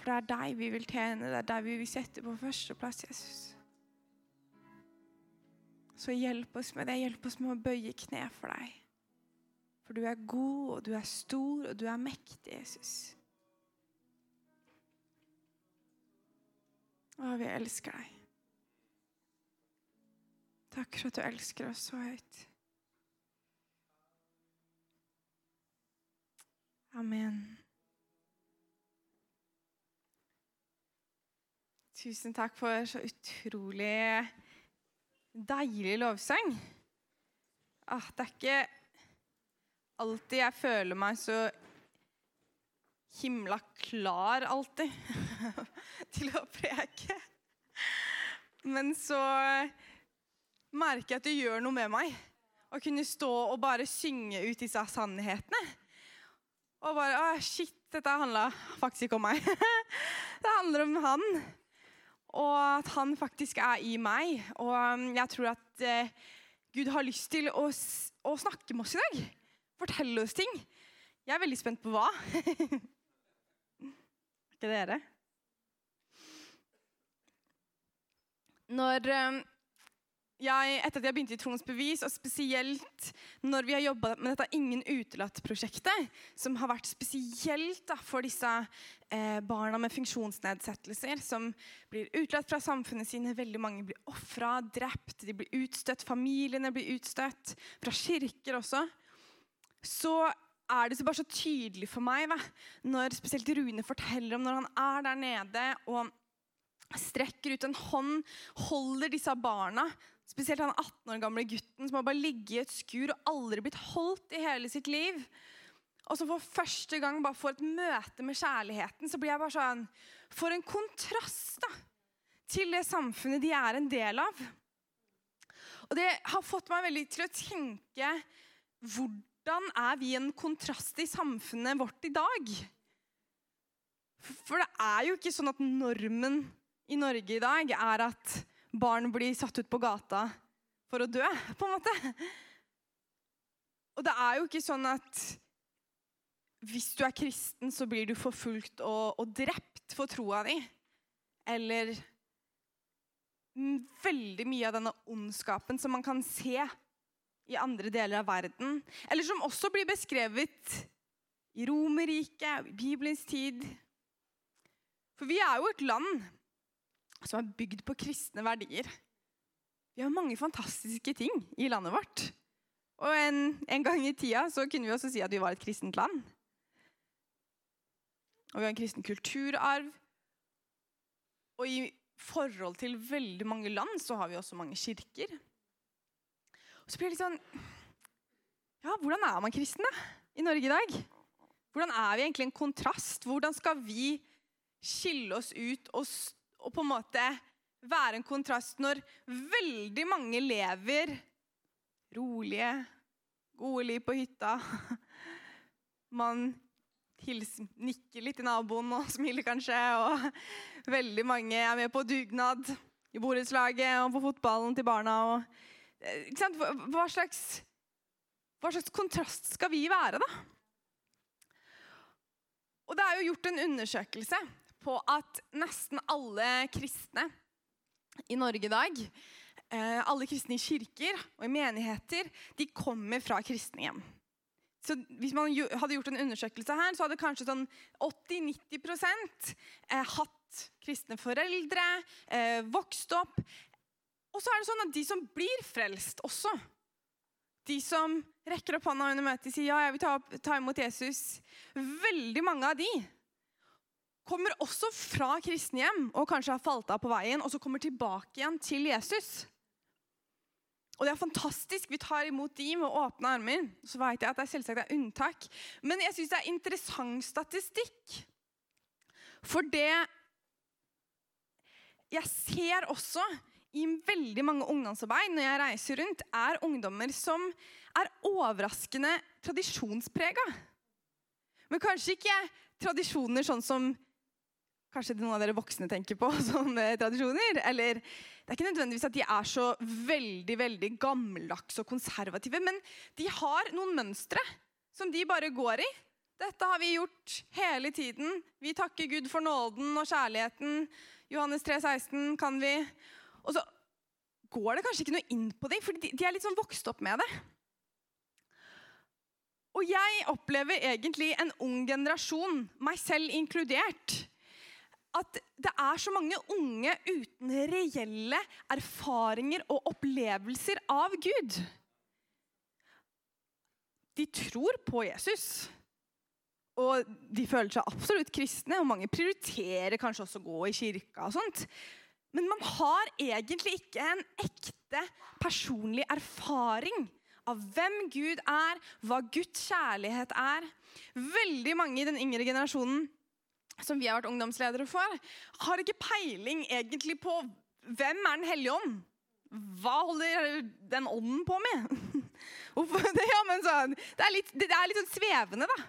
For det er deg vi vil tjene, det er deg vi vil sette på førsteplass, Jesus. Så hjelp oss med det. Hjelp oss med å bøye kne for deg. For du er god, og du er stor, og du er mektig, Jesus. Å, vi elsker deg. Takk for at du elsker oss så høyt. Amen. Tusen takk for så utrolig deilig lovsang. Ah, det er ikke alltid jeg føler meg så himla klar alltid til å preke. Men så merker jeg at det gjør noe med meg å kunne stå og bare synge ut disse sannhetene. Og bare Å, shit, dette handla faktisk ikke om meg. Det handler om han. Og at han faktisk er i meg. Og um, jeg tror at eh, Gud har lyst til å, å, snakke med oss i dag. Fortelle oss ting. Jeg er veldig spent på hva. er ikke dere? Når um, jeg, etter at jeg begynte i Troens bevis, og spesielt når vi har jobba med dette Ingen utelatt-prosjektet, som har vært spesielt da, for disse eh, barna med funksjonsnedsettelser, som blir utelatt fra samfunnet sine. Veldig mange blir ofra, drept, de blir utstøtt. Familiene blir utstøtt. Fra kirker også. Så er det så bare så tydelig for meg da, når spesielt Rune forteller om når han er der nede og strekker ut en hånd, holder disse barna Spesielt han 18 år gamle gutten som har bare ligget i et skur og aldri blitt holdt i hele sitt liv. Og som for første gang bare får et møte med kjærligheten, så blir jeg bare sånn For en kontrast da, til det samfunnet de er en del av. Og det har fått meg veldig til å tenke hvordan er vi en kontrast i samfunnet vårt i dag? For det er jo ikke sånn at normen i Norge i dag er at barn blir satt ut på gata for å dø, på en måte. Og det er jo ikke sånn at hvis du er kristen, så blir du forfulgt og, og drept for troa di. Eller veldig mye av denne ondskapen som man kan se i andre deler av verden. Eller som også blir beskrevet i Romerriket, i Bibelens tid. For vi er jo et land som er bygd på kristne verdier. Vi har mange fantastiske ting i landet vårt. Og en, en, gang i tida så kunne vi også si at vi var et kristent land. Og vi har en kristen kulturarv. Og i forhold til veldig mange land så har vi også mange kirker. Og så blir det litt sånn Ja, hvordan er man kristen da, i Norge i dag? Hvordan er vi egentlig en kontrast? Hvordan skal vi skille oss ut og stå å på en måte være en kontrast når veldig mange lever rolige, gode liv på hytta. Man hilser, nikker litt til naboen og smiler kanskje. Og veldig mange er med på dugnad i borettslaget og på fotballen til barna. Og, eh, hva, slags, hva slags kontrast skal vi være, da? Og det er jo gjort en undersøkelse på at nesten alle kristne i Norge i dag, eh, alle kristne i kirker og i menigheter, de kommer fra kristne hjem. Så Hvis man hadde gjort en undersøkelse her, så hadde kanskje sånn 80-90 eh, hatt kristne foreldre, eh, vokst opp. Og så er det sånn at de som blir frelst også, de som rekker opp hånda under møtet og sier ja, jeg vil ta, ta imot Jesus Veldig mange av de kommer også fra kristne hjem og kanskje har falt av på veien, og så kommer tilbake igjen til Jesus. Og det er fantastisk. Vi tar imot de med åpne armer. Så vet jeg at det selvsagt er unntak. Men jeg syns det er interessant statistikk. For det jeg ser også i veldig mange ungdomsarbeid når jeg reiser rundt, er ungdommer som er overraskende tradisjonsprega. Men kanskje ikke tradisjoner sånn som kanskje noen av dere voksne tenker på som eh, tradisjoner. Eller det er ikke nødvendigvis at de er så veldig veldig gammeldagse og konservative, men de har noen mønstre som de bare går i. Dette har vi gjort hele tiden. Vi takker Gud for nåden og kjærligheten. Johannes 3, 16 kan vi. Og så går det kanskje ikke noe inn på dem, for de, er litt sånn vokst opp med det. Og jeg opplever egentlig en ung generasjon, meg selv inkludert, at det er så mange unge uten reelle erfaringer og opplevelser av Gud. De tror på Jesus, og de føler seg absolutt kristne. Og mange prioriterer kanskje også å gå i kirka og sånt. Men man har egentlig ikke en ekte personlig erfaring av hvem Gud er, hva Guds kjærlighet er. Veldig mange i den yngre generasjonen som vi har vært ungdomsledere for, har ikke peiling egentlig på hvem er Den hellige ånd. Hva holder den ånden på med? det, ja, sånn, det, er litt, det er litt sånn svevende, da.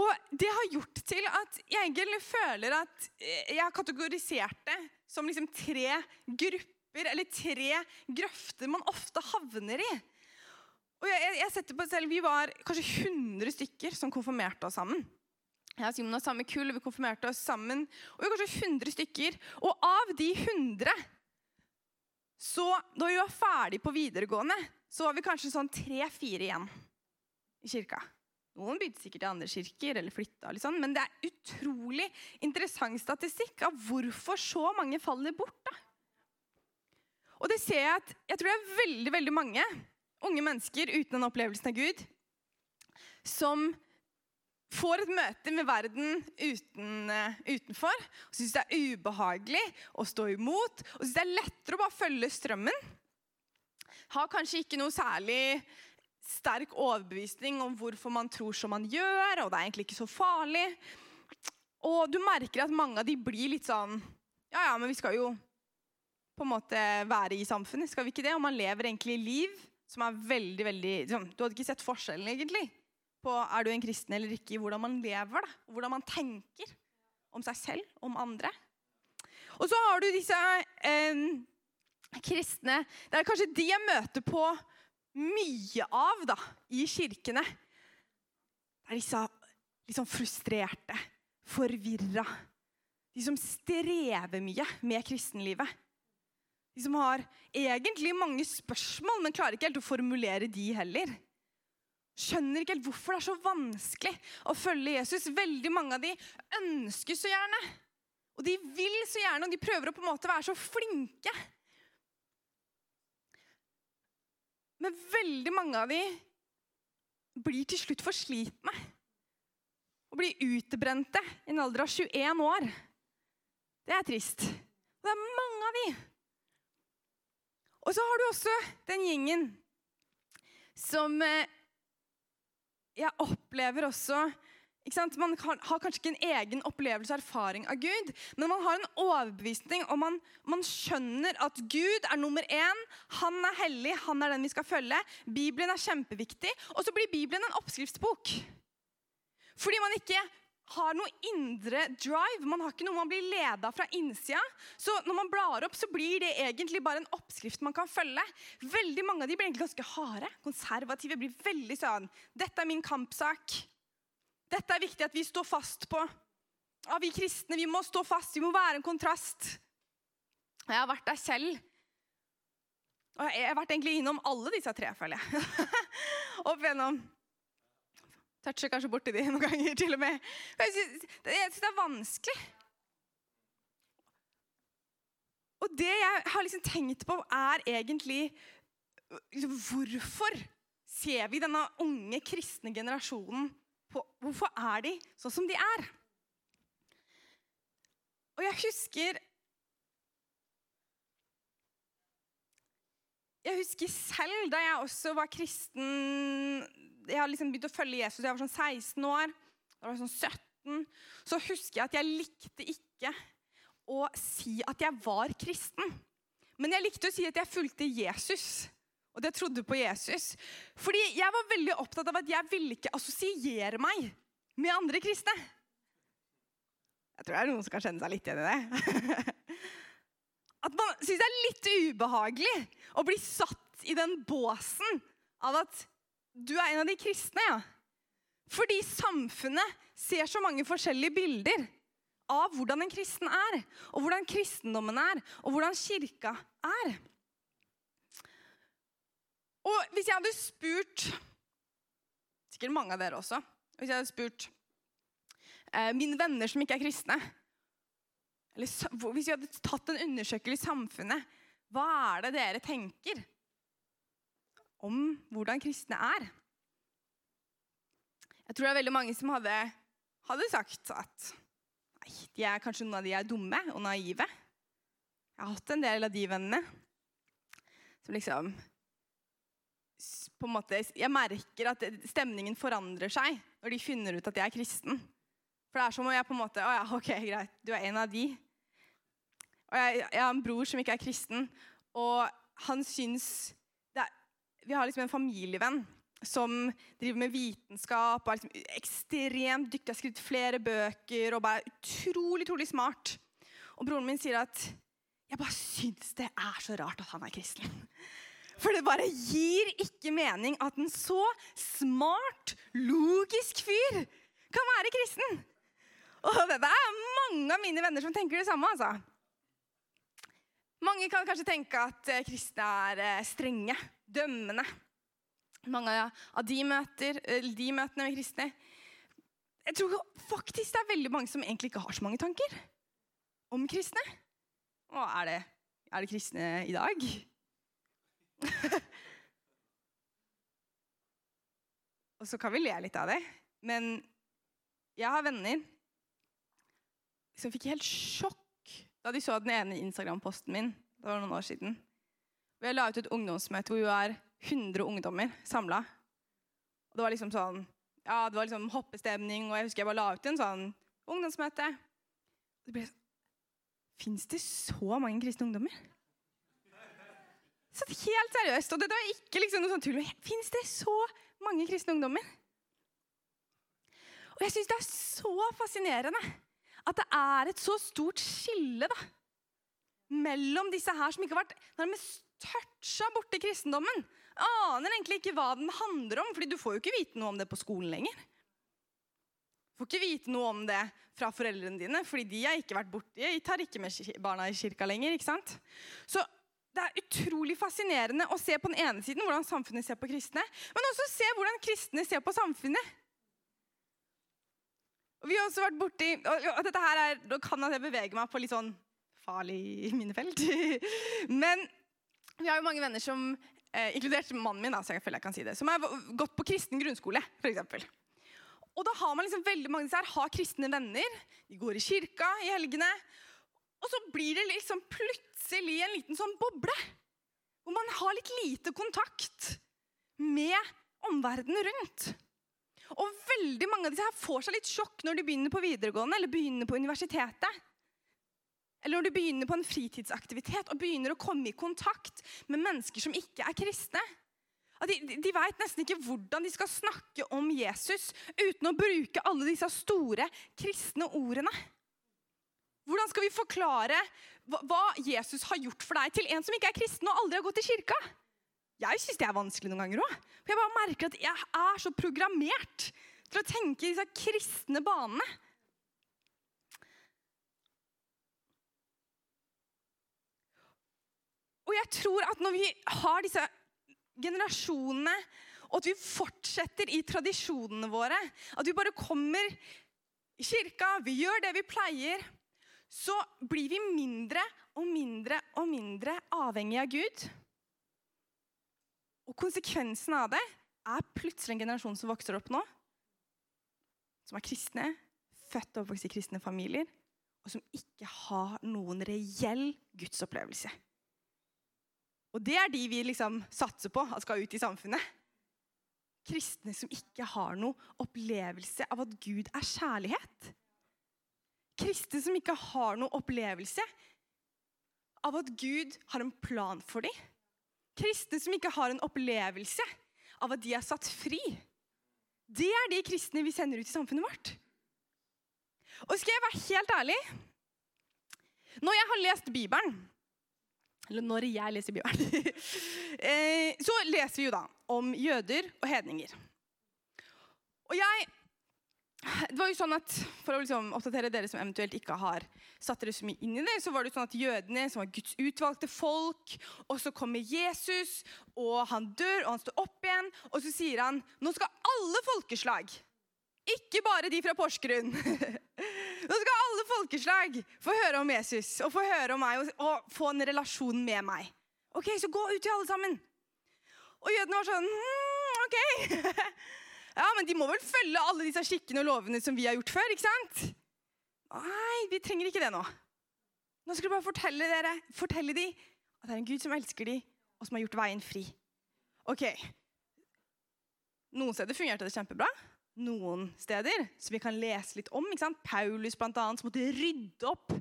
Og det har gjort til at jeg egentlig føler at jeg har kategorisert det som liksom tre grupper, eller tre grøfter man ofte havner i. Og jeg, jeg setter på selv, Vi var kanskje 100 stykker som konfirmerte oss sammen. Jeg og Simon har samme kull, vi konfirmerte oss sammen. Og vi var kanskje 100 stykker. Og av de 100 så Da vi var ferdig på videregående, så var vi kanskje sånn tre-fire igjen i kirka. Noen begynte sikkert i andre kirker eller flytta, liksom, men det er utrolig interessant statistikk av hvorfor så mange faller bort. da. Og det ser jeg at jeg tror det er veldig veldig mange unge mennesker uten den opplevelsen av Gud som får et møte med verden uten, uh, utenfor og syns det er ubehagelig å stå imot og syns det er lettere å bare følge strømmen. Har kanskje ikke noe særlig sterk overbevisning om hvorfor man tror som man gjør, og det er egentlig ikke så farlig. Og du merker at mange av de blir litt sånn Ja, ja, men vi skal jo på en måte være i samfunnet, skal vi ikke det? Og man lever egentlig liv som er veldig, veldig Du hadde ikke sett forskjellen, egentlig på er du en kristen eller ikke, i hvordan man lever, da, hvordan man tenker om seg selv, om andre. Og så har du disse eh, kristne Det er kanskje de jeg møter på mye av da, i kirkene. Det er disse liksom frustrerte, forvirra. De som strever mye med kristenlivet. De som har egentlig mange spørsmål, men klarer ikke helt å formulere de heller skjønner ikke helt hvorfor det er så vanskelig å følge Jesus. Veldig mange av de ønsker så gjerne. Og de vil så gjerne, og de prøver å på en måte være så flinke. Men veldig mange av de blir til slutt for slitne. Og blir utebrente i en alder av 21 år. Det er trist. Og det er mange av de. Og så har du også den gjengen som eh, jeg opplever også Man har kanskje ikke en egen opplevelse og erfaring av Gud, men man har en overbevisning, og man, man skjønner at Gud er nummer én. Han er hellig, han er den vi skal følge. Bibelen er kjempeviktig. Og så blir Bibelen en oppskriftsbok. Fordi man ikke har noe indre drive. Man har ikke noe man blir leda fra innsida. Så når man blar opp, så blir det egentlig bare en oppskrift man kan følge. Veldig Mange av de blir egentlig ganske harde. Konservative blir veldig sånn Dette er min kampsak. Dette er viktig at vi står fast på. Ja, Vi kristne vi må stå fast. Vi må være en kontrast. Jeg har vært der selv. Og jeg har vært egentlig innom alle disse tre, føler jeg. Opp gjennom Toucher kanskje borti de noen ganger, til og med. Jeg syns det, er vanskelig. Og det jeg har liksom tenkt på, er egentlig liksom, Hvorfor ser vi denne unge kristne generasjonen på Hvorfor er de sånn som de er? Og jeg husker Jeg husker selv da jeg også var kristen jeg har liksom begynt å følge Jesus. Jeg var sånn 16 år. Da var jeg sånn 17. Så husker jeg at jeg likte ikke å si at jeg var kristen. Men jeg likte å si at jeg fulgte Jesus. Og at jeg trodde på Jesus. Fordi jeg var veldig opptatt av at jeg ville ikke assosiere meg med andre kristne. Jeg tror det er noen som kan kjenne seg litt igjen i det. At man syns det er litt ubehagelig å bli satt i den båsen av at du er en av de kristne, ja. Fordi samfunnet ser så mange forskjellige bilder av hvordan en kristen er, og hvordan kristendommen er, og hvordan kirka er. Og hvis jeg hadde spurt Sikkert mange av dere også. Hvis jeg hadde spurt eh, mine venner som ikke er kristne eller Hvis vi hadde tatt en undersøkelse i samfunnet, hva er det dere tenker om hvordan kristne er? Jeg tror det er veldig mange som hadde, hadde sagt at nei, de er kanskje noen av de er dumme og naive. Jeg har hatt en del av de vennene som liksom på en måte, Jeg merker at stemningen forandrer seg når de finner ut at jeg er kristen. For det er som om jeg på en måte Å ja, ok, greit, du er en av de. Og jeg, jeg har en bror som ikke er kristen, og han syns Vi har liksom en familievenn som driver med vitenskap og er liksom ekstremt dyktig, har skrevet flere bøker og bare utrolig, utrolig smart. Og broren min sier at jeg bare syns det er så rart at han er kristen. For det bare gir ikke mening at en så smart, logisk fyr kan være kristen. Og det er mange av mine venner som tenker det samme. altså. Mange kan kanskje tenke at eh, kristne er eh, strenge, dømmende. Mange av de, møter, de møtene med kristne Jeg tror faktisk det er veldig mange som egentlig ikke har så mange tanker om kristne. Og er det, er det kristne i dag? Og så kan vi le litt av det, men jeg har venner som fikk helt sjokk da de så den ene Instagram-posten min. Det var noen år siden. Jeg la ut et ungdomsmøte hvor vi var 100 ungdommer samla. Det var liksom sånn, ja, det var liksom hoppestemning, og jeg husker jeg bare la ut en sånn ungdomsmøte. Det ble sånn Fins det så mange kristne ungdommer? Så helt seriøst. Og det var ikke liksom noe sånn tull. Fins det så mange kristne ungdommer? Og jeg syns det er så fascinerende at det er et så stort skille da, mellom disse her som ikke har vært nærmest toucha borti kristendommen. Aner egentlig ikke hva den handler om, fordi du får jo ikke vite noe om det på skolen lenger. Du får ikke vite noe om det fra foreldrene dine, fordi de har ikke vært borti, de tar ikke med barna i kirka lenger. ikke sant? Så det er utrolig fascinerende å se på den ene siden hvordan samfunnet ser på kristne, men også se hvordan kristne ser på samfunnet. Og vi har også vært borti og dette her er, Nå kan jeg bevege meg på litt sånn farlig minnefelt. Men vi har jo mange venner som, eh, inkludert mannen min, da, så jeg føler jeg kan si det, som har gått på kristen grunnskole. Eksempel. og da har man liksom veldig mange av disse her, har kristne venner. De går i kirka i helgene. Og så blir det liksom plutselig en liten sånn boble. Hvor man har litt lite kontakt med omverdenen rundt. Og veldig mange av disse her får seg litt sjokk når de begynner på videregående eller begynner på universitetet. Eller når du begynner på en fritidsaktivitet og begynner å komme i kontakt med mennesker som ikke er kristne. De, de veit nesten ikke hvordan de skal snakke om Jesus uten å bruke alle disse store kristne ordene. Hvordan skal vi forklare hva Jesus har gjort for deg, til en som ikke er kristen og aldri har gått i kirka? Jeg syns det er vanskelig noen ganger òg. Jeg bare merker at jeg er så programmert til å tenke i disse kristne banene. Og jeg tror at når vi har disse generasjonene, og at vi fortsetter i tradisjonene våre, at vi bare kommer i kirka, vi gjør det vi pleier, så blir vi mindre og mindre og mindre avhengig av Gud. Og konsekvensen av det er plutselig en generasjon som vokser opp nå, som er kristne, født og oppvokst i kristne familier, og som ikke har noen reell gudsopplevelse. Og det er de vi liksom satser på at skal ut i samfunnet. Kristne som ikke har noe opplevelse av at Gud er kjærlighet. Kristne som ikke har noe opplevelse av at Gud har en plan for dem kristne som ikke har en opplevelse av at de er satt fri. Det er de kristne vi sender ut i samfunnet vårt. Og skal jeg være helt ærlig Når jeg har lest Bibelen Eller når jeg leser Bibelen eh, Så leser vi jo da om jøder og hedninger. Og jeg det var jo sånn at, For å liksom oppdatere dere som eventuelt ikke har satt dere så mye inn i det, så var det jo sånn at jødene, som var Guds utvalgte folk, og så kommer Jesus, og han dør, og han står opp igjen, og så sier han nå skal alle folkeslag, ikke bare de fra Porsgrunn Nå skal alle folkeslag få høre om Jesus og få høre om meg og, få en relasjon med meg. Ok, Så gå ut til alle sammen. Og jødene var sånn mm, OK. Ja, men de må vel følge alle disse skikkene og lovene som vi har gjort før? ikke sant? Nei, vi trenger ikke det nå. Nå skal du bare fortelle dere, fortelle de at det er en Gud som elsker de, og som har gjort veien fri. Ok. Noen steder fungerte det kjempebra. Noen steder som vi kan lese litt om. ikke sant? Paulus annet, som måtte rydde opp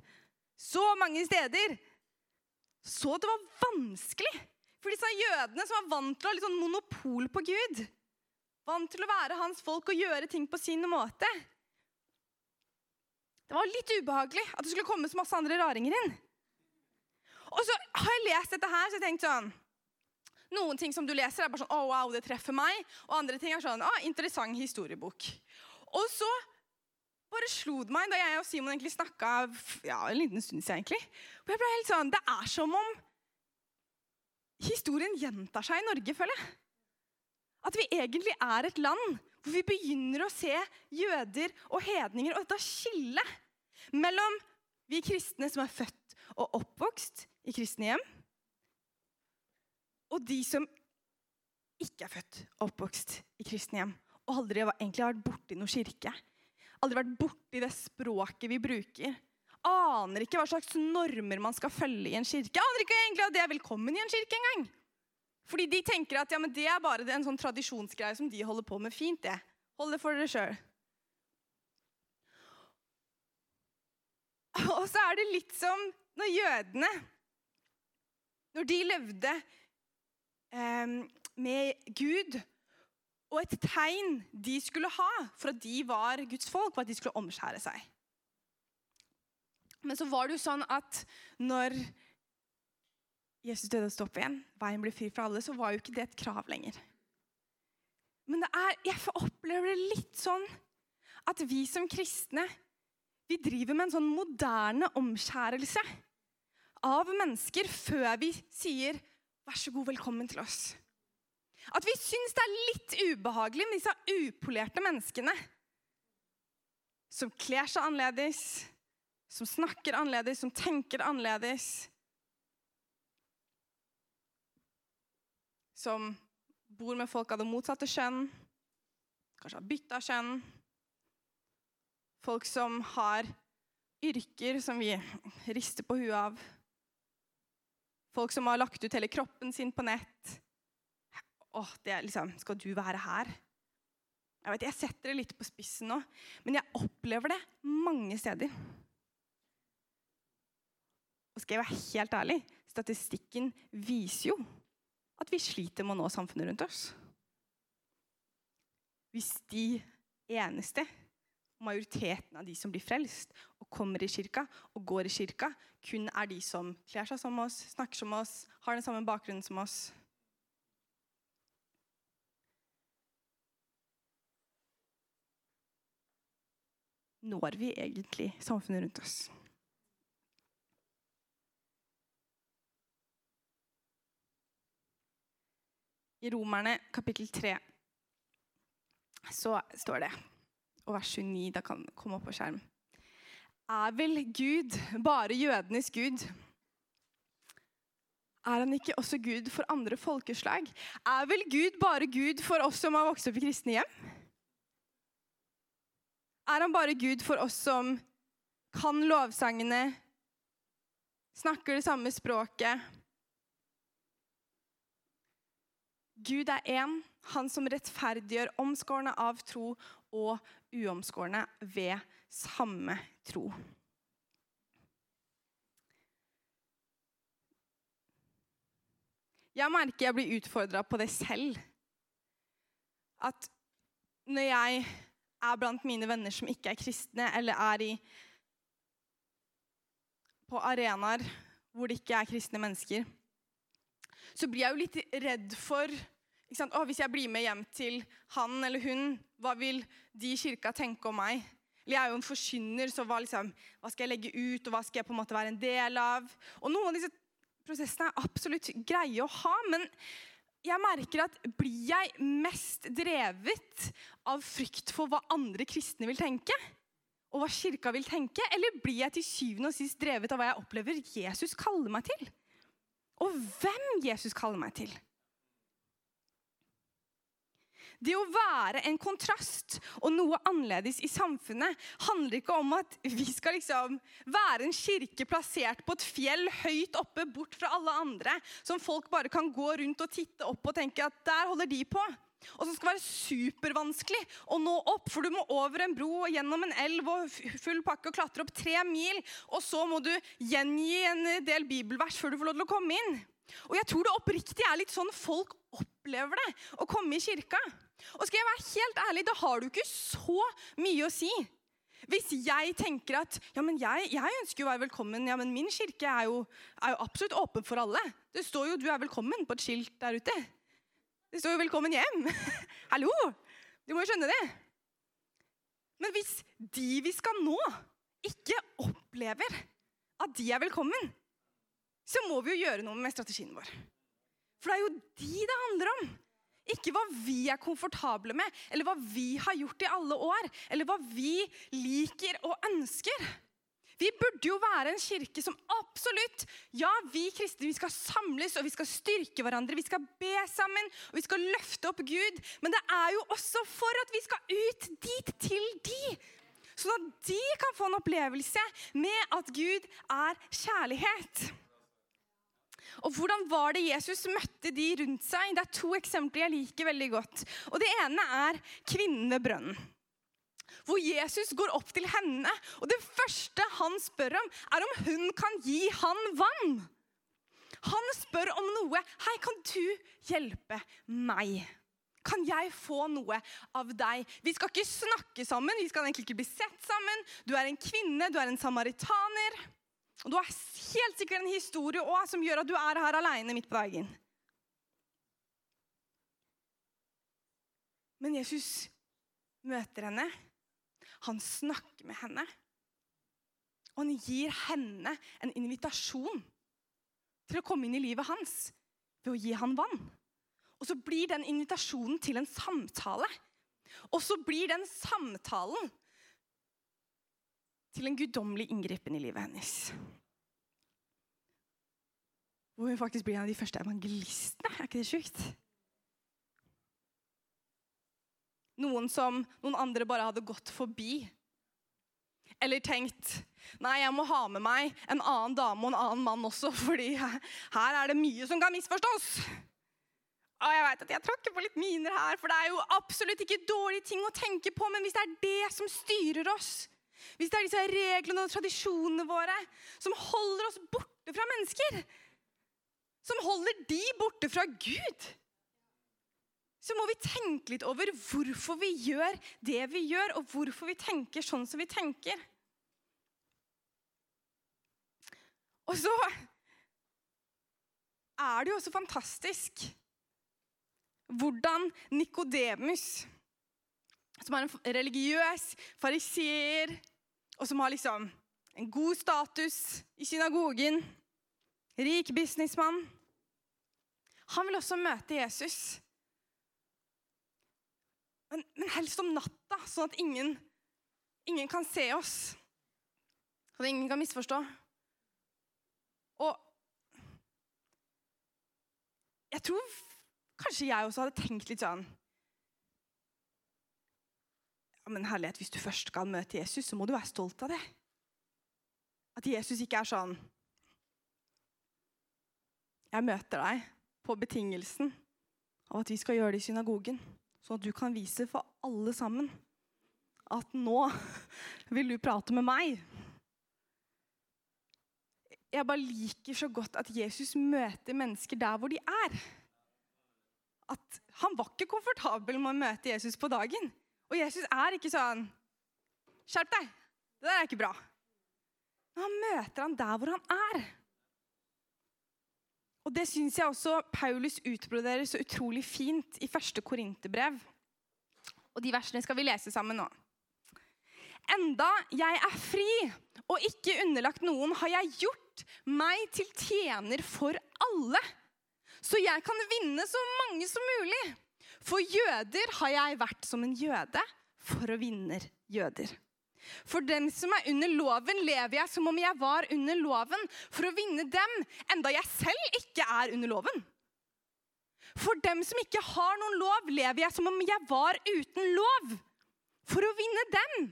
så mange steder. Så det var vanskelig for disse jødene som var vant til å ha litt sånn monopol på Gud. Vant til å være hans folk og gjøre ting på sin måte. Det var litt ubehagelig at det skulle komme så masse andre raringer inn. Og så har jeg lest dette her, så jeg tenkte sånn Noen ting som du leser, er bare sånn oh, wow, det treffer meg.' Og andre ting er sånn 'Å, interessant historiebok'. Og så bare slo det meg da jeg og Simon egentlig snakka ja, en liten stund siden. egentlig. Og jeg ble helt sånn, Det er som om historien gjentar seg i Norge, føler jeg. At vi egentlig er et land hvor vi begynner å se jøder og hedninger og dette skillet mellom vi kristne som er født og oppvokst i kristne hjem, og de som ikke er født og oppvokst i kristne hjem og aldri har egentlig vært borti noen kirke. Aldri vært borti det språket vi bruker. Aner ikke hva slags normer man skal følge i en kirke. Aner ikke egentlig at det er velkommen i en kirke engang. Fordi de tenker at ja, det er bare en sånn tradisjonsgreie som de holder på med. Fint, det. Hold det for dere sjøl. Og så er det litt som når jødene Når de levde med Gud, og et tegn de skulle ha for at de var Guds folk, var at de skulle omskjære seg. Men så var det jo sånn at når Jesus døde og sto opp igjen, veien ble fri for alle, så var jo ikke det et krav lenger. Men er, jeg opplever det litt sånn at vi som kristne vi driver med en sånn moderne omskjærelse av mennesker før vi sier 'vær så god, velkommen til oss'. At vi syns det er litt ubehagelig med disse upolerte menneskene som kler seg annerledes, som snakker annerledes, som tenker annerledes. som bor med folk av det motsatte kjønn, kanskje har bytta kjønn. Folk som har yrker som vi rister på huet av. Folk som har lagt ut hele kroppen sin på nett. Åh, det er liksom Skal du være her? Jeg vet, jeg setter det litt på spissen nå, men jeg opplever det mange steder. Og skal jeg være helt ærlig, statistikken viser jo at vi sliter med å nå samfunnet rundt oss. Hvis de eneste, majoriteten av de som blir frelst og kommer i kirka og går i kirka, kun er de som kler seg som oss, snakker som oss, har den samme bakgrunnen som oss Når vi egentlig samfunnet rundt oss? I Romerne kapittel 3 så står det, og vers 29 da kan komme opp på skjerm Er vel Gud bare jødenes Gud? Er han ikke også Gud for andre folkeslag? Er vel Gud bare Gud for oss som har vokst opp i kristne hjem? Er han bare Gud for oss som kan lovsangene, snakker det samme språket, Gud er én, han som rettferdiggjør omskårne av tro og uomskårne ved samme tro. Jeg merker jeg blir utfordra på det selv. At når jeg er blant mine venner som ikke er kristne, eller er i, på arenaer hvor det ikke er kristne mennesker, så blir jeg jo litt redd for? Å, hvis jeg blir med hjem til han eller hun, hva vil de i kirka tenke om meg? Eller jeg er jo en forkynner, så hva, liksom, hva skal jeg legge ut, og hva skal jeg på en måte være en del av? Og noen av disse prosessene er absolutt greie å ha, men jeg merker at blir jeg mest drevet av frykt for hva andre kristne vil tenke? Og hva kirka vil tenke? Eller blir jeg til syvende og sist drevet av hva jeg opplever Jesus kaller meg til? Og hvem Jesus kaller meg til? Det å være en kontrast og noe annerledes i samfunnet handler ikke om at vi skal liksom være en kirke plassert på et fjell høyt oppe, bort fra alle andre, som folk bare kan gå rundt og titte opp og tenke at der holder de på. Og som skal være supervanskelig å nå opp, for du må over en bro og gjennom en elv og full pakke og klatre opp tre mil. Og så må du gjengi en del bibelvers før du får lov til å komme inn. Og jeg tror det oppriktig er litt sånn folk opplever det å komme i kirka. Og skal jeg være helt ærlig, da har du ikke så mye å si. Hvis jeg tenker at ja, men jeg, jeg ønsker å være velkommen, ja, men min kirke er jo, er jo, absolutt åpen for alle. Det står jo 'du er velkommen' på et skilt der ute. Det står jo 'velkommen hjem'. Hallo! Du må jo skjønne det. Men hvis de vi skal nå, ikke opplever at de er velkommen, så må vi jo gjøre noe med strategien vår. For det er jo de det handler om. Ikke hva vi er komfortable med, eller hva vi har gjort i alle år, eller hva vi liker og ønsker. Vi burde jo være en kirke som absolutt Ja, vi kristne vi skal samles og vi skal styrke hverandre. Vi skal be sammen og vi skal løfte opp Gud. Men det er jo også for at vi skal ut dit til de. Sånn at de kan få en opplevelse med at Gud er kjærlighet. Og hvordan var det Jesus møtte de rundt seg? Det er to eksempler jeg liker veldig godt. Og Det ene er kvinnen ved brønnen. Hvor Jesus går opp til henne, og det første han spør om, er om hun kan gi han vann. Han spør om noe. 'Hei, kan du hjelpe meg?' Kan jeg få noe av deg? Vi skal ikke snakke sammen, vi skal egentlig ikke bli sett sammen. Du er en kvinne, du er en samaritaner. Og du har helt sikkert en historie også, som gjør at du er her alene midt på dagen. Men Jesus møter henne. Han snakker med henne. Og han gir henne en invitasjon til å komme inn i livet hans ved å gi han vann. Og så blir den invitasjonen til en samtale. Og så blir den samtalen til en guddommelig inngripen i livet hennes. Hvor hun faktisk blir en av de første evangelistene. Er ikke det sjukt? Noen som noen andre bare hadde gått forbi. Eller tenkt nei, jeg må ha med meg en annen dame og en annen mann også, fordi her er det mye som kan misforstås. Og jeg vet at jeg tråkker på litt miner her, for det er jo absolutt ikke dårlige ting å tenke på, men hvis det er det som styrer oss, hvis det er disse reglene og tradisjonene våre som holder oss borte fra mennesker, som holder de borte fra Gud, så må vi tenke litt over hvorfor vi gjør det vi gjør, og hvorfor vi tenker sånn som vi tenker. Og så er det jo også fantastisk hvordan Nikodemus, som er en religiøs fariseer, og som har liksom en god status i synagogen, rik businessmann Han vil også møte Jesus. Men, men helst om natta, sånn at ingen, ingen kan se oss. Sånn at ingen kan misforstå. Og jeg tror kanskje jeg også hadde tenkt litt sånn Men herlighet, hvis du først skal møte Jesus, så må du være stolt av det. At Jesus ikke er sånn Jeg møter deg på betingelsen av at vi skal gjøre det i synagogen. Sånn at du kan vise for alle sammen at nå vil du prate med meg. Jeg bare liker så godt at Jesus møter mennesker der hvor de er. At Han var ikke komfortabel med å møte Jesus på dagen. Og Jesus er ikke sånn Skjerp deg! Det der er ikke bra. Men han møter han der hvor han er. Og det syns jeg også Paulus utbroderer så utrolig fint i første Korinterbrev. Og de versene skal vi lese sammen nå. Enda jeg er fri og ikke underlagt noen, har jeg gjort meg til tjener for alle, så jeg kan vinne så mange som mulig. For jøder har jeg vært som en jøde for å vinne jøder. For dem som er under loven, lever jeg som om jeg var under loven, for å vinne dem, enda jeg selv ikke er under loven. For dem som ikke har noen lov, lever jeg som om jeg var uten lov, for å vinne dem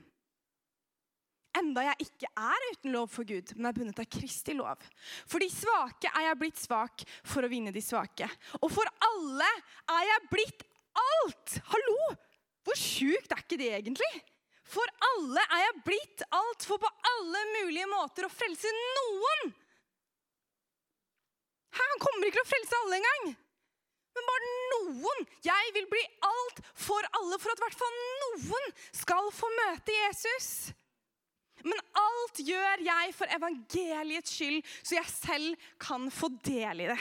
enda jeg ikke er uten lov for Gud, men er bundet av Kristi lov. For de svake er jeg blitt svak for å vinne de svake. Og for alle er jeg blitt alt! Hallo! Hvor sjukt er ikke det egentlig? For alle er jeg blitt alt for på alle mulige måter å frelse noen. Han kommer ikke til å frelse alle engang. Men bare noen. Jeg vil bli alt for alle, for at i hvert fall noen skal få møte Jesus. Men alt gjør jeg for evangeliets skyld, så jeg selv kan få del i det.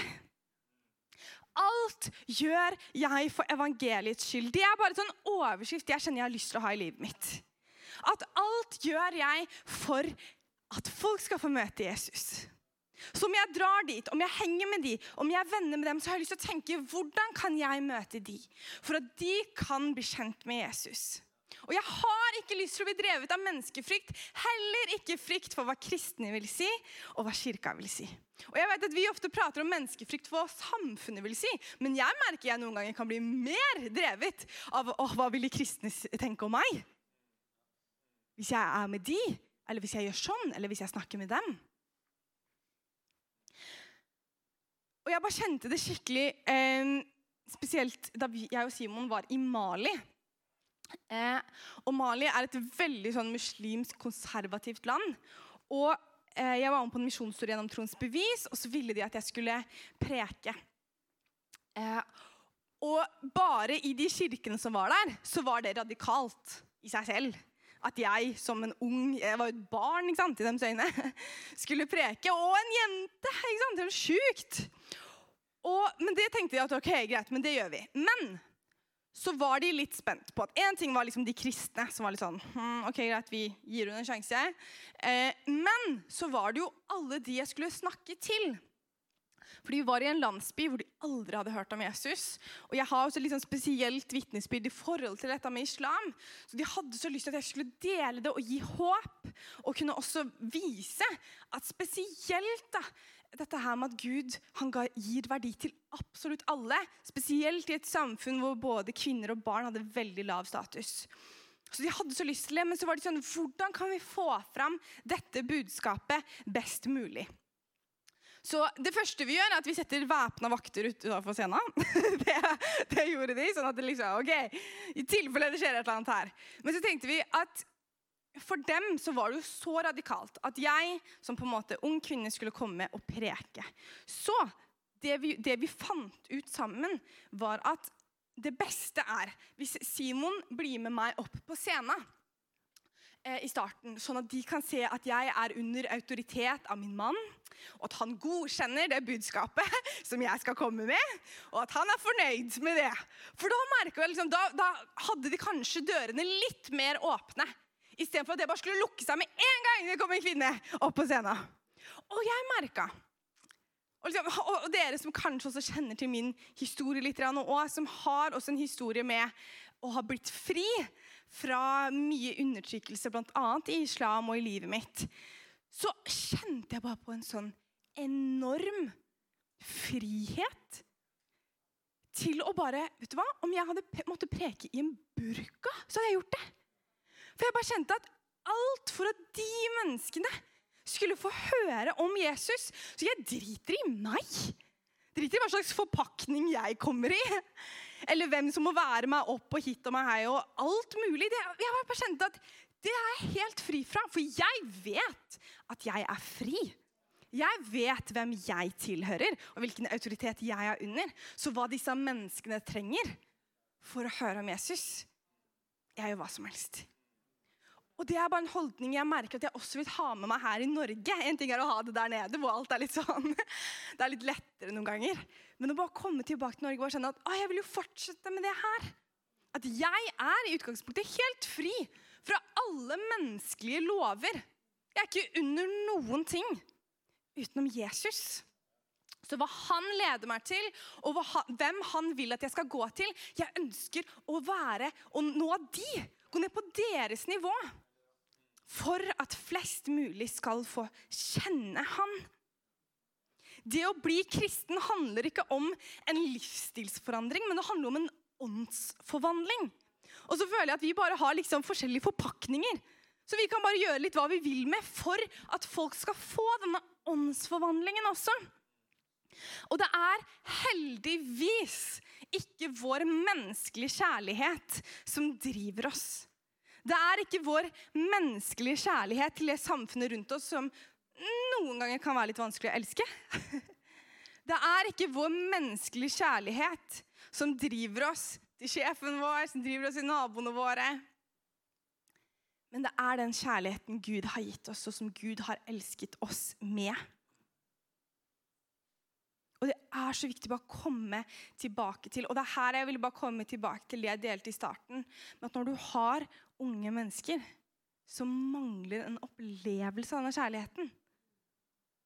Alt gjør jeg for evangeliets skyld. Det er bare en sånn overskrift jeg kjenner jeg har lyst til å ha i livet mitt. At alt gjør jeg for at folk skal få møte Jesus. Så om jeg drar dit, om jeg henger med de, om jeg er venner med dem, så har jeg lyst til å tenke hvordan kan jeg møte de? For at de kan bli kjent med Jesus. Og jeg har ikke lyst til å bli drevet av menneskefrykt. Heller ikke frykt for hva kristne vil si, og hva kirka vil si. Og jeg vet at Vi ofte prater om menneskefrykt for hva samfunnet vil si, men jeg merker jeg noen ganger kan bli mer drevet av oh, hva vil de kristne tenke om meg. Hvis jeg er med de, eller hvis jeg gjør sånn, eller hvis jeg snakker med dem. Og jeg bare kjente det skikkelig, eh, spesielt da jeg og Simon var i Mali. Eh, og Mali er et veldig sånn muslimsk, konservativt land. Og eh, Jeg var med på en misjonstur gjennom Trons bevis, og så ville de at jeg skulle preke. Eh, og bare i de kirkene som var der, så var det radikalt i seg selv. At jeg som en ung Jeg var jo et barn ikke sant, i deres øyne. Skulle preke. Og en jente! ikke sant, Det var sjukt. Og, men det tenkte jeg at ok, greit, men det gjør vi. Men så var de litt spent på at én ting var liksom de kristne, som var litt sånn hm, ok, greit, vi gir henne en sjanse. Eh, men så var det jo alle de jeg skulle snakke til. Fordi Vi var i en landsby hvor de aldri hadde hørt om Jesus. Og jeg har også sånn spesielt vitnesbyrd i forhold til dette med islam. Så De hadde så lyst til at jeg skulle dele det og gi håp. Og kunne også vise at spesielt da, dette her med at Gud han gir verdi til absolutt alle. Spesielt i et samfunn hvor både kvinner og barn hadde veldig lav status. Så De hadde så lyst til det, men så var de sånn Hvordan kan vi få fram dette budskapet best mulig? Så Det første vi gjør, er at vi setter væpna vakter utenfor scenen. det, det, gjorde de. sånn at det liksom, ok, I tilfelle det skjer et eller annet her. Men så tenkte vi at for dem så var det jo så radikalt at jeg som på en måte ung kvinne skulle komme og preke. Så det vi, det vi fant ut sammen, var at det beste er hvis Simon blir med meg opp på scenen eh, i starten, sånn at de kan se at jeg er under autoritet av min mann, og at han godkjenner det budskapet som jeg skal komme med, og at han er fornøyd med det. For da, jeg, liksom, da, da hadde de kanskje dørene litt mer åpne Istedenfor at det bare skulle lukke seg med en gang det kom en kvinne opp på scenen. Og jeg merka og, liksom, og, dere som kanskje også kjenner til min historie litt, og som har også en historie med å ha blitt fri fra mye undertrykkelse, bl.a. i islam og i livet mitt, så kjente jeg bare på en sånn enorm frihet til å bare Vet du hva? Om jeg hadde måttet preke i en burka, så hadde jeg gjort det. For jeg bare kjente at alt for at de menneskene skulle få høre om Jesus. Så jeg driter i meg. Driter i hva slags forpakning jeg kommer i. Eller hvem som må være meg opp og hit og meg hei og alt mulig. Det, jeg bare kjente at det er jeg helt fri fra. For jeg vet at jeg er fri. Jeg vet hvem jeg tilhører, og hvilken autoritet jeg er under. Så hva disse menneskene trenger for å høre om Jesus, jeg gjør hva som helst. Og det er bare en holdning jeg merker at jeg også vil ha med meg her i Norge. En ting er å ha det der nede, hvor alt er litt sånn Det er litt lettere noen ganger. Men å bare komme tilbake til Norge og kjenne at å, jeg vil jo fortsette med det her. At jeg er i utgangspunktet helt fri fra alle menneskelige lover. Jeg er ikke under noen ting utenom Jesus. Så hva han leder meg til, og han, hvem han vil at jeg skal gå til Jeg ønsker å være og nå de. Gå ned på deres nivå. For at flest mulig skal få kjenne han. Det å bli kristen handler ikke om en livsstilsforandring, men det handler om en åndsforvandling. Og så føler jeg at vi bare har liksom forskjellige forpakninger. Så vi kan bare gjøre litt hva vi vil med for at folk skal få denne åndsforvandlingen også. Og det er heldigvis ikke vår menneskelige kjærlighet som driver oss. Det er ikke vår menneskelige kjærlighet til det samfunnet rundt oss som noen ganger kan være litt vanskelig å elske. Det er ikke vår menneskelige kjærlighet som driver oss til sjefen vår, som driver oss til naboene våre. Men det er den kjærligheten Gud har gitt oss, og som Gud har elsket oss med. Og det er så viktig bare å komme tilbake til. Og det er her jeg vil bare komme tilbake til det jeg delte i starten. Men at når du har unge mennesker som mangler en opplevelse av denne kjærligheten,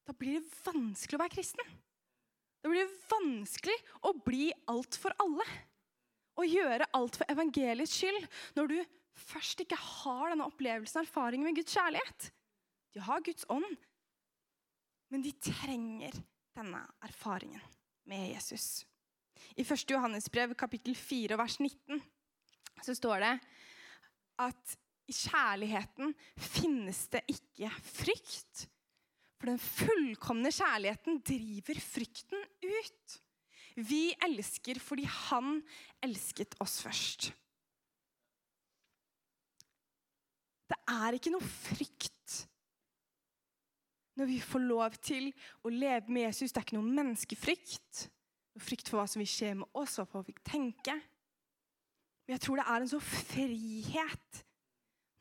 da blir det vanskelig å være kristen. Da blir det vanskelig å bli alt for alle. Å gjøre alt for evangeliets skyld når du først ikke har denne opplevelsen og erfaringen med Guds kjærlighet. De har Guds ånd, men de trenger denne erfaringen med Jesus. I 1. Johannesbrev kapittel 4 vers 19 så står det at i kjærligheten finnes det ikke frykt. For den fullkomne kjærligheten driver frykten ut. Vi elsker fordi han elsket oss først. Det er ikke noe frykt når vi får lov til å leve med Jesus. Det er ikke noe menneskefrykt. Noe frykt for hva som vil skje med oss, og hva vi tenker. Men jeg tror det er en sånn frihet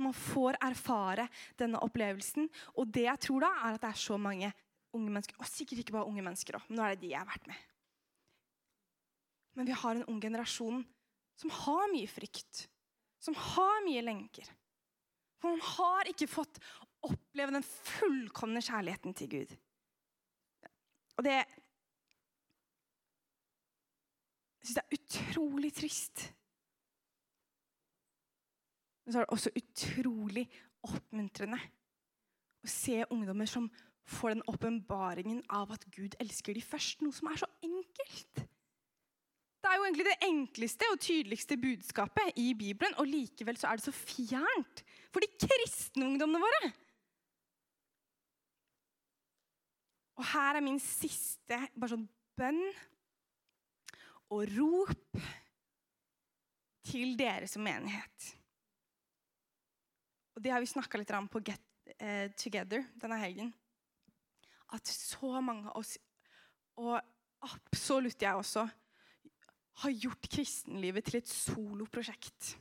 man får erfare denne opplevelsen. Og det jeg tror da, er at det er så mange unge mennesker, og sikkert ikke bare unge mennesker òg, men nå er det de jeg har vært med. Men vi har en ung generasjon som har mye frykt, som har mye lenker. For man har ikke fått oppleve den fullkomne kjærligheten til Gud. Og det Jeg syns det er utrolig trist. Men så er det også utrolig oppmuntrende å se ungdommer som får den åpenbaringen av at Gud elsker de først. Noe som er så enkelt. Det er jo egentlig det enkleste og tydeligste budskapet i Bibelen, og likevel så er det så fjernt for de kristne ungdommene våre. Og her er min siste bare sånn bønn og rop til dere som menighet. Og det har vi snakka litt om på Get uh, Together denne helgen. At så mange av oss, og absolutt jeg også, har gjort kristenlivet til et soloprosjekt.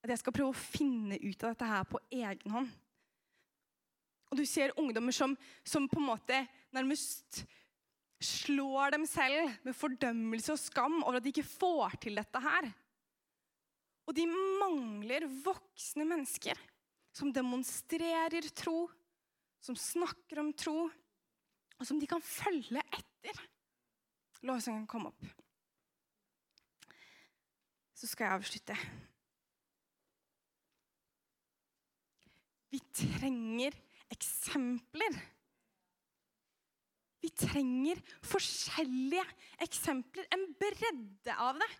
At jeg skal prøve å finne ut av dette her på egen hånd. Og du ser ungdommer som, som på en måte nærmest slår dem selv med fordømmelse og skam over at de ikke får til dette her. Og de mangler voksne mennesker som demonstrerer tro, som snakker om tro, og som de kan følge etter. Lovsangen kom opp. Så skal jeg avslutte. Vi trenger eksempler. Vi trenger forskjellige eksempler, en bredde av det.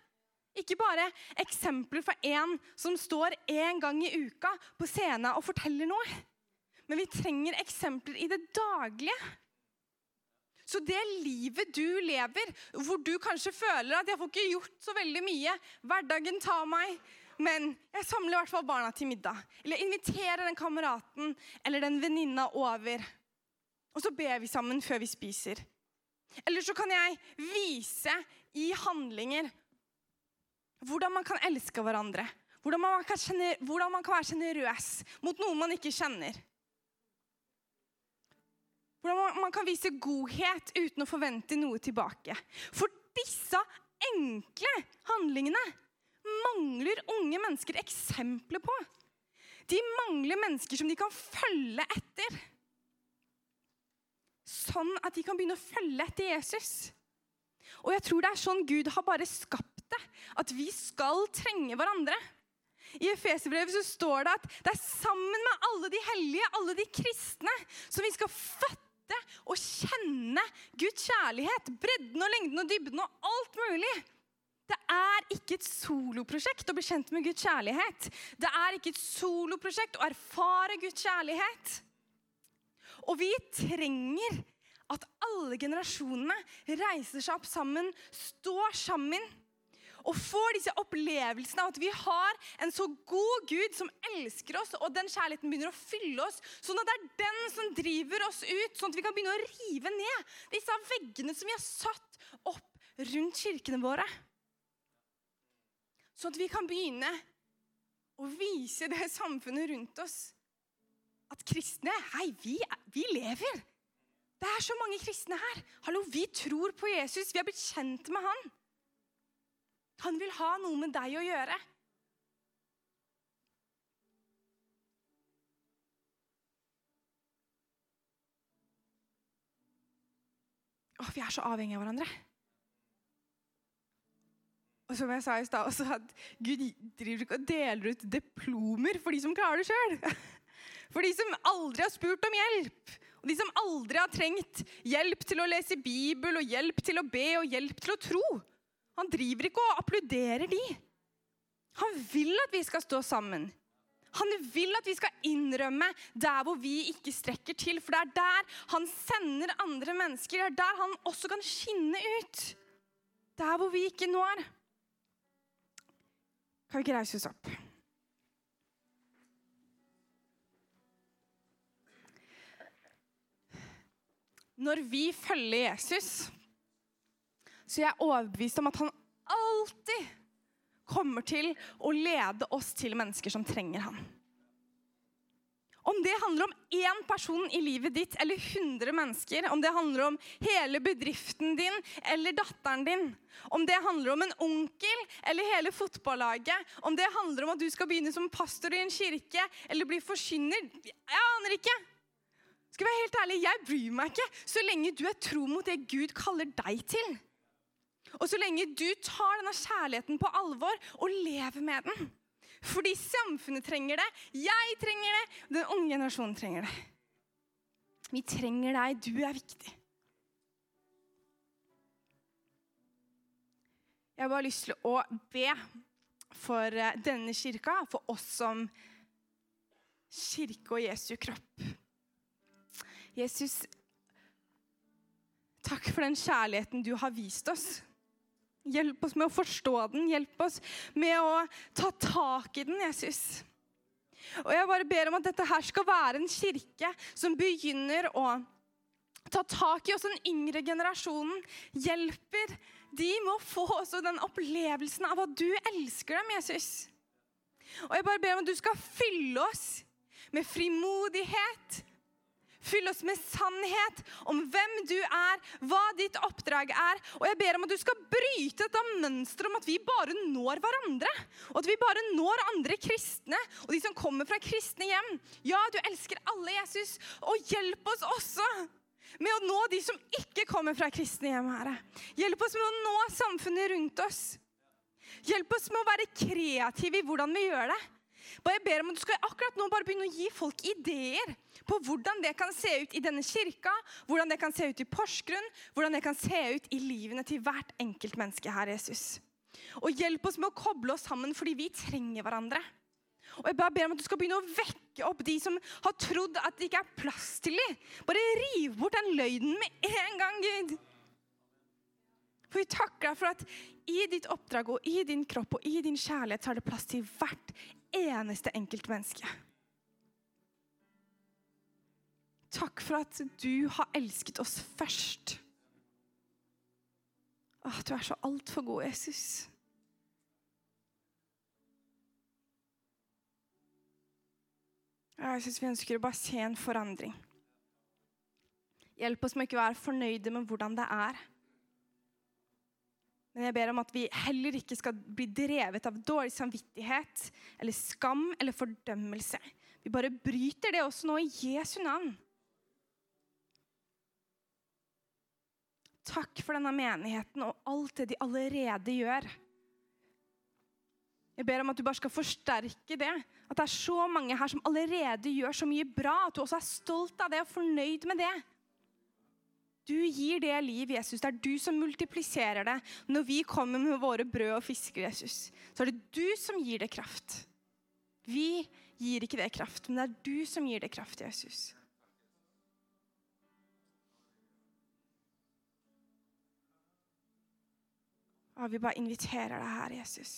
Ikke bare eksempler fra en som står en gang i uka på scenen og forteller noe. Men vi trenger eksempler i det daglige. Så det livet du lever, hvor du kanskje føler at 'jeg får ikke gjort så veldig mye', hverdagen tar meg, men jeg samler i hvert fall barna til middag. Eller inviterer den kameraten eller den venninna over. Og så ber vi sammen før vi spiser. Eller så kan jeg vise i handlinger hvordan man kan elske hverandre. Hvordan man kan, kjenne, hvordan man kan være sjenerøs mot noen man ikke kjenner. Hvordan man kan vise godhet uten å forvente noe tilbake. For disse enkle handlingene mangler unge mennesker eksempler på. De mangler mennesker som de kan følge etter. Sånn at de kan begynne å følge etter Jesus. Og jeg tror det er sånn Gud har bare skapt det. At vi skal trenge hverandre. I Efeserbrevet så står det at det er sammen med alle de hellige, alle de kristne, som vi skal fatte og kjenne Guds kjærlighet. Bredden og lengden og dybden og alt mulig. Det er ikke et soloprosjekt å bli kjent med Guds kjærlighet. Det er ikke et soloprosjekt å erfare Guds kjærlighet. Og vi trenger at alle generasjonene reiser seg opp sammen, står sammen og får disse opplevelsene av at vi har en så god Gud som elsker oss, og den kjærligheten begynner å fylle oss, sånn at det er den som driver oss ut, sånn at vi kan begynne å rive ned disse veggene som vi har satt opp rundt kirkene våre. Sånn at vi kan begynne å vise det samfunnet rundt oss at kristne Hei, vi, vi lever. Det er så mange kristne her. Hallo, Vi tror på Jesus. Vi har blitt kjent med han. Han vil ha noe med deg å gjøre. Å, vi er så avhengige av hverandre. Og som jeg sa i stad, at Gud driver ikke og deler ut diplomer for de som klarer det sjøl. For de som aldri har spurt om hjelp, og de som aldri har trengt hjelp til å lese Bibel, og hjelp til å be og hjelp til å tro. Han driver ikke og applauderer de. Han vil at vi skal stå sammen. Han vil at vi skal innrømme der hvor vi ikke strekker til. For det er der han sender andre mennesker. Det er der han også kan skinne ut. Der hvor vi ikke når. Kan vi ikke reise oss opp? Når vi følger Jesus, så er jeg overbevist om at han alltid kommer til å lede oss til mennesker som trenger han. Om det handler om én person i livet ditt eller 100 mennesker, om det handler om hele bedriften din eller datteren din, om det handler om en onkel eller hele fotballaget, om det handler om at du skal begynne som pastor i en kirke eller bli forkynner Jeg aner ikke. Skal være helt ærlig, Jeg bryr meg ikke så lenge du er tro mot det Gud kaller deg til. Og så lenge du tar denne kjærligheten på alvor og lever med den. Fordi samfunnet trenger det, jeg trenger det, den unge generasjonen trenger det. Vi trenger deg. Du er viktig. Jeg har bare lyst til å be for eh, denne kirka, for oss som kirke og Jesu kropp. Jesus, takk for den kjærligheten du har vist oss. Hjelp oss med å forstå den. Hjelp oss med å ta tak i den, Jesus. Og jeg bare ber om at dette her skal være en kirke som begynner å ta tak i oss den yngre generasjonen. Hjelper de med å få også den opplevelsen av at du elsker dem, Jesus. Og jeg bare ber om at du skal fylle oss med frimodighet, Fyll oss med sannhet om hvem du er, hva ditt oppdrag er. Og jeg ber om at du skal bryte dette mønsteret om at vi bare når hverandre. Og at vi bare når andre kristne og de som kommer fra kristne hjem. Ja, du elsker alle, Jesus, og hjelp oss også med å nå de som ikke kommer fra kristne hjem. Herre. Hjelp oss med å nå samfunnet rundt oss. Hjelp oss med å være kreative i hvordan vi gjør det. Bare jeg ber om at Du skal akkurat nå bare begynne å gi folk ideer på hvordan det kan se ut i denne kirka, hvordan det kan se ut i Porsgrunn, hvordan det kan se ut i livene til hvert enkelt menneske her, Jesus. Og hjelp oss med å koble oss sammen, fordi vi trenger hverandre. Og jeg bare ber om at du skal begynne å vekke opp de som har trodd at det ikke er plass til dem. Bare riv bort den løgnen med en gang, Gud. For vi takker deg for at i ditt oppdrag og i din kropp og i din kjærlighet så er det plass til hvert eneste enkeltmenneske. Takk for at du har elsket oss først. Åh, du er så altfor god, Jesus. Jeg syns vi ønsker å bare se en forandring. Hjelp oss med ikke å være fornøyde med hvordan det er. Men jeg ber om at vi heller ikke skal bli drevet av dårlig samvittighet eller skam eller fordømmelse. Vi bare bryter det også nå i Jesu navn. Takk for denne menigheten og alt det de allerede gjør. Jeg ber om at du bare skal forsterke det. At det er så mange her som allerede gjør så mye bra. At du også er stolt av det og fornøyd med det. Du gir det liv, Jesus. Det er du som multipliserer det. Når vi kommer med våre brød og fisker, Jesus, så er det du som gir det kraft. Vi gir ikke det kraft, men det er du som gir det kraft, Jesus. Og vi bare inviterer deg her, Jesus.